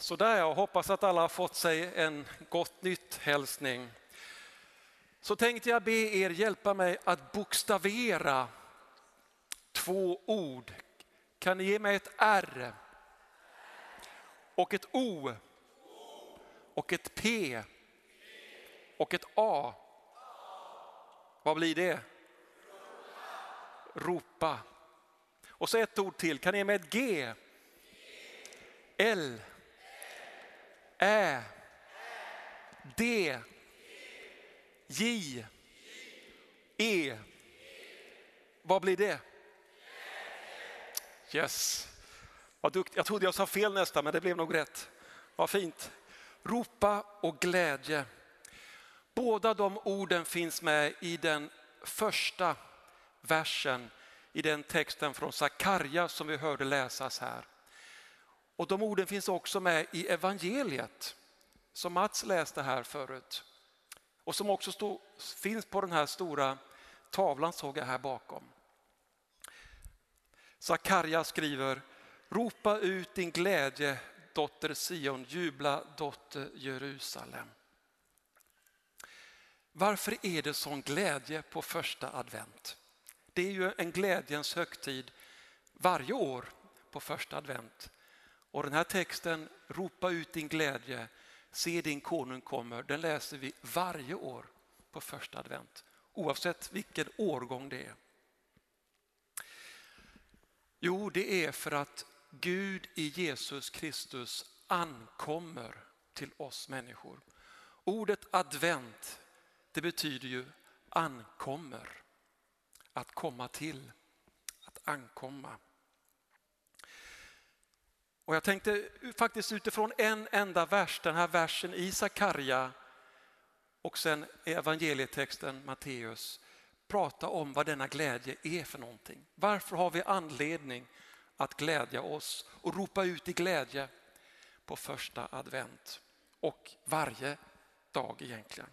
Sådär, jag hoppas att alla har fått sig en gott nytt hälsning. Så tänkte jag be er hjälpa mig att bokstavera två ord. Kan ni ge mig ett R? Och ett O? Och ett P? Och ett A? Vad blir det? Ropa. Och så ett ord till. Kan ni ge mig ett G? L? Ä, D, J, E. Vad blir det? Yes. Vad dukt. Jag trodde jag sa fel nästa men det blev nog rätt. Vad fint. Ropa och glädje. Båda de orden finns med i den första versen i den texten från Sakarja som vi hörde läsas här. Och de orden finns också med i evangeliet som Mats läste här förut. Och som också stod, finns på den här stora tavlan såg jag här bakom. Sakarja skriver, ropa ut din glädje dotter Sion, jubla dotter Jerusalem. Varför är det sån glädje på första advent? Det är ju en glädjens högtid varje år på första advent. Och den här texten, ropa ut din glädje, se din konung kommer, den läser vi varje år på första advent. Oavsett vilken årgång det är. Jo, det är för att Gud i Jesus Kristus ankommer till oss människor. Ordet advent, det betyder ju ankommer. Att komma till, att ankomma. Och jag tänkte faktiskt utifrån en enda vers, den här versen i Sakarja och sen evangelietexten Matteus, prata om vad denna glädje är för någonting. Varför har vi anledning att glädja oss och ropa ut i glädje på första advent och varje dag egentligen.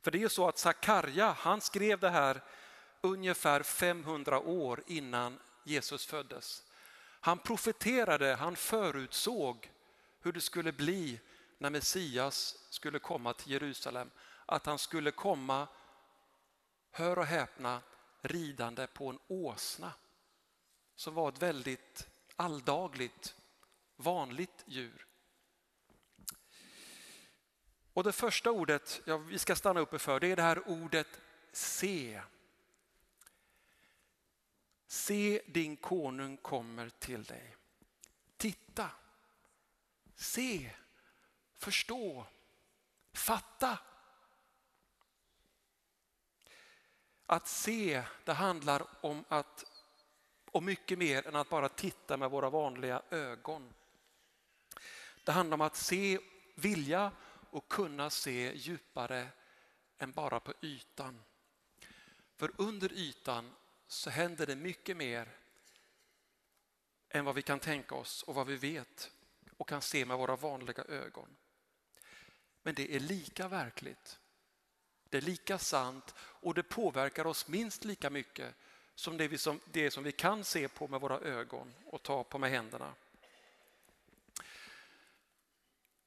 För det är ju så att Sakarja, han skrev det här ungefär 500 år innan Jesus föddes. Han profeterade, han förutsåg hur det skulle bli när Messias skulle komma till Jerusalem. Att han skulle komma, hör och häpna, ridande på en åsna som var ett väldigt alldagligt, vanligt djur. Och det första ordet ja, vi ska stanna uppe för det är det här ordet se. Se din konung kommer till dig. Titta, se, förstå, fatta. Att se, det handlar om, att, om mycket mer än att bara titta med våra vanliga ögon. Det handlar om att se, vilja och kunna se djupare än bara på ytan. För under ytan så händer det mycket mer än vad vi kan tänka oss och vad vi vet och kan se med våra vanliga ögon. Men det är lika verkligt. Det är lika sant och det påverkar oss minst lika mycket som det, vi som, det som vi kan se på med våra ögon och ta på med händerna.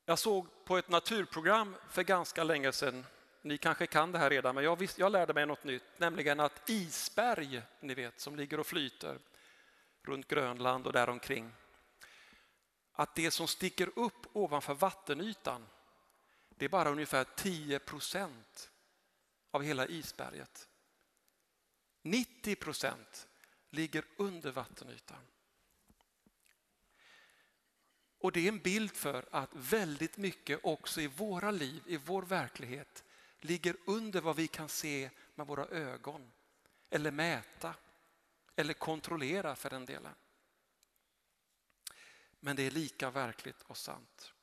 Jag såg på ett naturprogram för ganska länge sedan ni kanske kan det här redan, men jag, visst, jag lärde mig något nytt, nämligen att isberg, ni vet, som ligger och flyter runt Grönland och däromkring, att det som sticker upp ovanför vattenytan, det är bara ungefär 10 procent av hela isberget. 90 procent ligger under vattenytan. Och det är en bild för att väldigt mycket också i våra liv, i vår verklighet, ligger under vad vi kan se med våra ögon eller mäta eller kontrollera för den delen. Men det är lika verkligt och sant.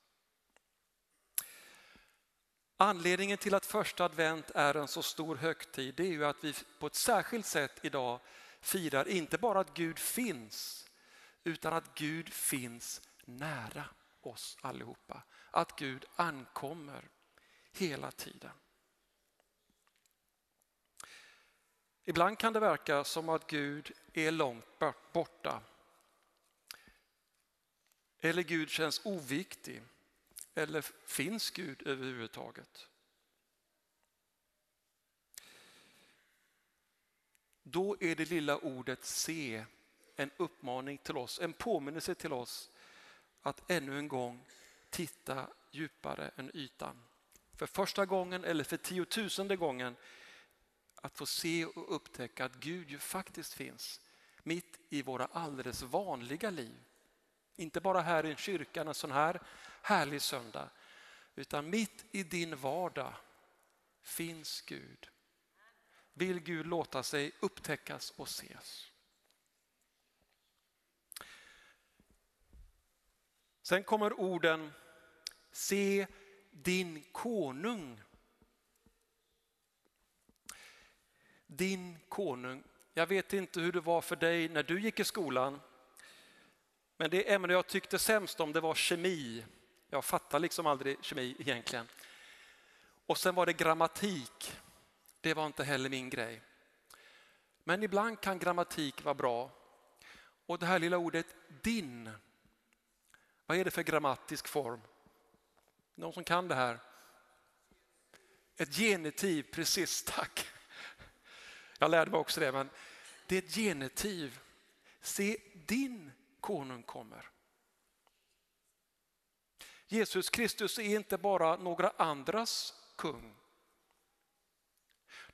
Anledningen till att första advent är en så stor högtid det är ju att vi på ett särskilt sätt idag firar inte bara att Gud finns utan att Gud finns nära oss allihopa. Att Gud ankommer hela tiden. Ibland kan det verka som att Gud är långt borta. Eller Gud känns oviktig. Eller finns Gud överhuvudtaget? Då är det lilla ordet se en uppmaning till oss, en påminnelse till oss att ännu en gång titta djupare än ytan. För första gången eller för tiotusende gången att få se och upptäcka att Gud ju faktiskt finns mitt i våra alldeles vanliga liv. Inte bara här i kyrkan en sån här härlig söndag, utan mitt i din vardag finns Gud. Vill Gud låta sig upptäckas och ses. Sen kommer orden se din konung. Din konung. Jag vet inte hur det var för dig när du gick i skolan. Men det ämne jag tyckte sämst om det var kemi. Jag fattar liksom aldrig kemi egentligen. Och sen var det grammatik. Det var inte heller min grej. Men ibland kan grammatik vara bra. Och det här lilla ordet din. Vad är det för grammatisk form? Någon som kan det här? Ett genitiv, precis, tack. Jag lärde mig också det, men det är ett genitiv. Se, din konung kommer. Jesus Kristus är inte bara några andras kung.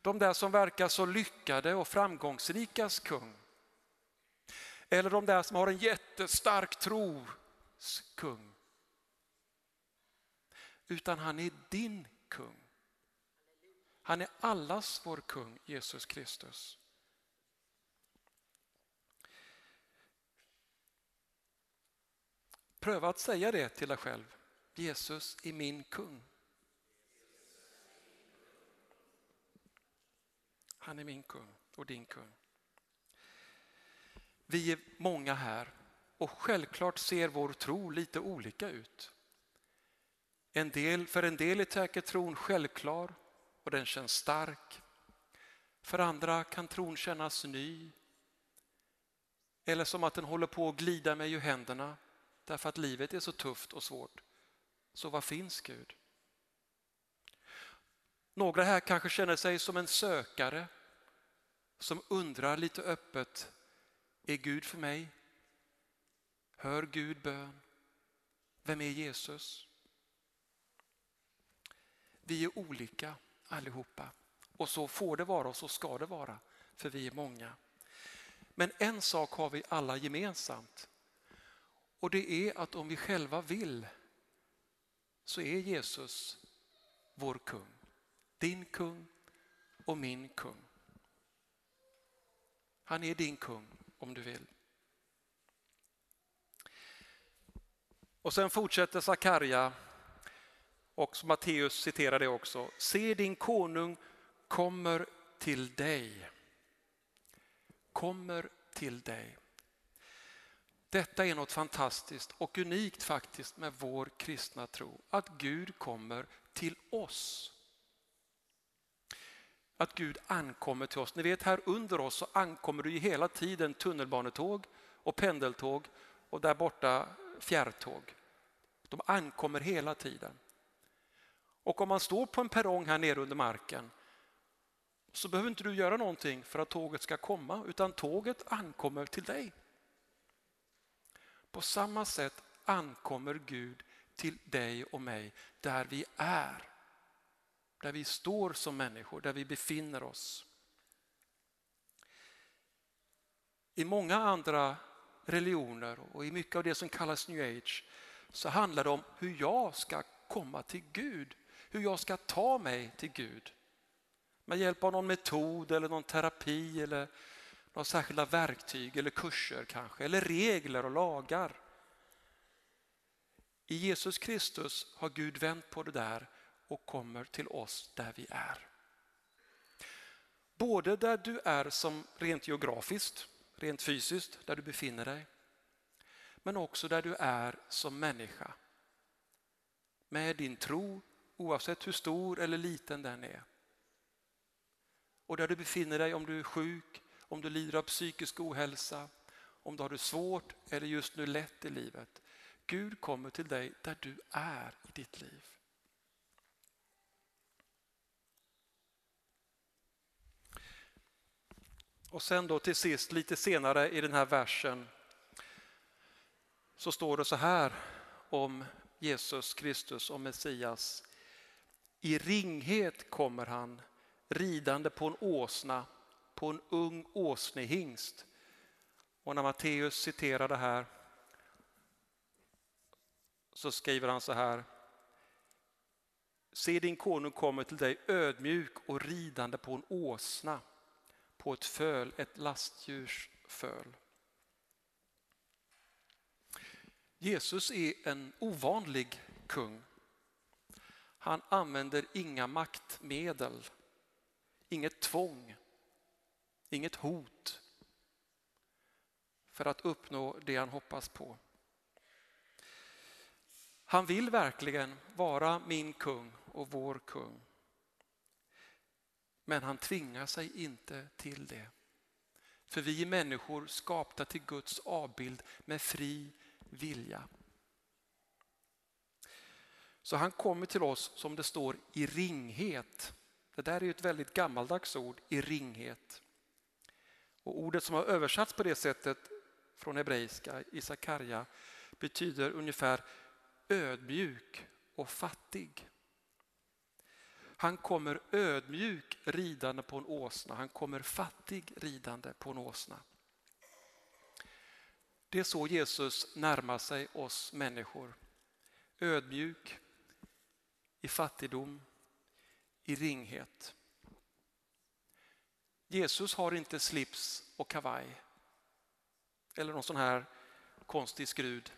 De där som verkar så lyckade och framgångsrikas kung. Eller de där som har en jättestark tros kung. Utan han är din kung. Han är allas vår kung, Jesus Kristus. Pröva att säga det till dig själv. Jesus är min kung. Han är min kung och din kung. Vi är många här och självklart ser vår tro lite olika ut. En del, för en del är säkert tron självklar och den känns stark. För andra kan tron kännas ny eller som att den håller på att glida mig ur händerna därför att livet är så tufft och svårt. Så var finns Gud? Några här kanske känner sig som en sökare som undrar lite öppet, är Gud för mig? Hör Gud bön? Vem är Jesus? Vi är olika allihopa och så får det vara och så ska det vara för vi är många. Men en sak har vi alla gemensamt och det är att om vi själva vill så är Jesus vår kung. Din kung och min kung. Han är din kung om du vill. Och sen fortsätter Sakarja och som Matteus citerar det också. Se din konung kommer till dig. Kommer till dig. Detta är något fantastiskt och unikt faktiskt med vår kristna tro. Att Gud kommer till oss. Att Gud ankommer till oss. Ni vet här under oss så ankommer det ju hela tiden tunnelbanetåg och pendeltåg och där borta fjärrtåg. De ankommer hela tiden. Och om man står på en perrong här nere under marken så behöver inte du göra någonting för att tåget ska komma utan tåget ankommer till dig. På samma sätt ankommer Gud till dig och mig där vi är. Där vi står som människor, där vi befinner oss. I många andra religioner och i mycket av det som kallas new age så handlar det om hur jag ska komma till Gud, hur jag ska ta mig till Gud. Med hjälp av någon metod eller någon terapi eller några särskilda verktyg eller kurser kanske, eller regler och lagar. I Jesus Kristus har Gud vänt på det där och kommer till oss där vi är. Både där du är som rent geografiskt, rent fysiskt, där du befinner dig, men också där du är som människa. Med din tro, oavsett hur stor eller liten den är. Och där du befinner dig om du är sjuk, om du lider av psykisk ohälsa, om du har det svårt eller just nu lätt i livet. Gud kommer till dig där du är i ditt liv. Och sen då till sist, lite senare i den här versen, så står det så här om Jesus Kristus, och Messias. I ringhet kommer han ridande på en åsna, på en ung åsnehingst. Och när Matteus citerar det här så skriver han så här. Se din konung kommer till dig ödmjuk och ridande på en åsna, på ett föl, ett lastdjurs föl. Jesus är en ovanlig kung. Han använder inga maktmedel, inget tvång, inget hot för att uppnå det han hoppas på. Han vill verkligen vara min kung och vår kung. Men han tvingar sig inte till det. För vi är människor skapta till Guds avbild med fri vilja. Så han kommer till oss som det står i ringhet. Det där är ett väldigt gammaldags ord, i ringhet. Och ordet som har översatts på det sättet från hebreiska i Sakarja betyder ungefär ödmjuk och fattig. Han kommer ödmjuk ridande på en åsna, han kommer fattig ridande på en åsna. Det är så Jesus närmar sig oss människor. Ödmjuk, i fattigdom, i ringhet. Jesus har inte slips och kavaj eller någon sån här konstig skrud.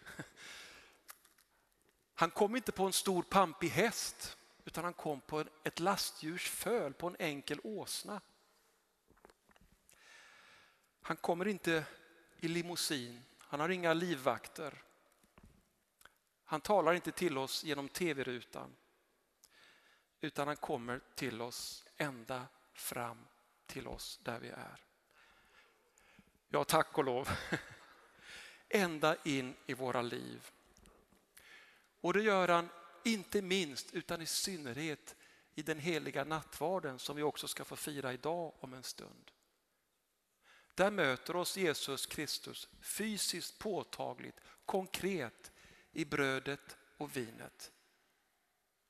Han kom inte på en stor pampig häst utan han kom på ett lastdjurs föl, på en enkel åsna. Han kommer inte i limousin, han har inga livvakter. Han talar inte till oss genom tv-rutan utan han kommer till oss ända fram till oss där vi är. Ja, tack och lov. Ända in i våra liv. Och det gör han inte minst utan i synnerhet i den heliga nattvarden som vi också ska få fira idag om en stund. Där möter oss Jesus Kristus fysiskt påtagligt, konkret i brödet och vinet.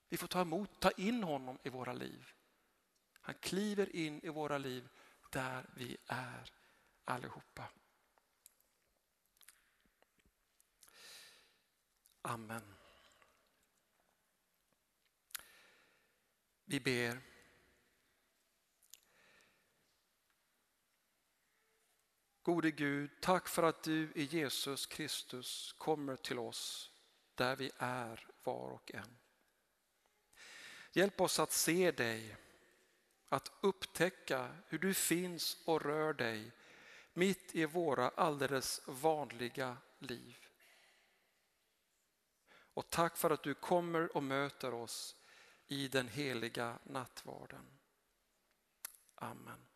Vi får ta emot, ta in honom i våra liv. Han kliver in i våra liv där vi är allihopa. Amen. Vi ber. Gode Gud, tack för att du i Jesus Kristus kommer till oss där vi är var och en. Hjälp oss att se dig, att upptäcka hur du finns och rör dig mitt i våra alldeles vanliga liv. Och tack för att du kommer och möter oss i den heliga nattvarden. Amen.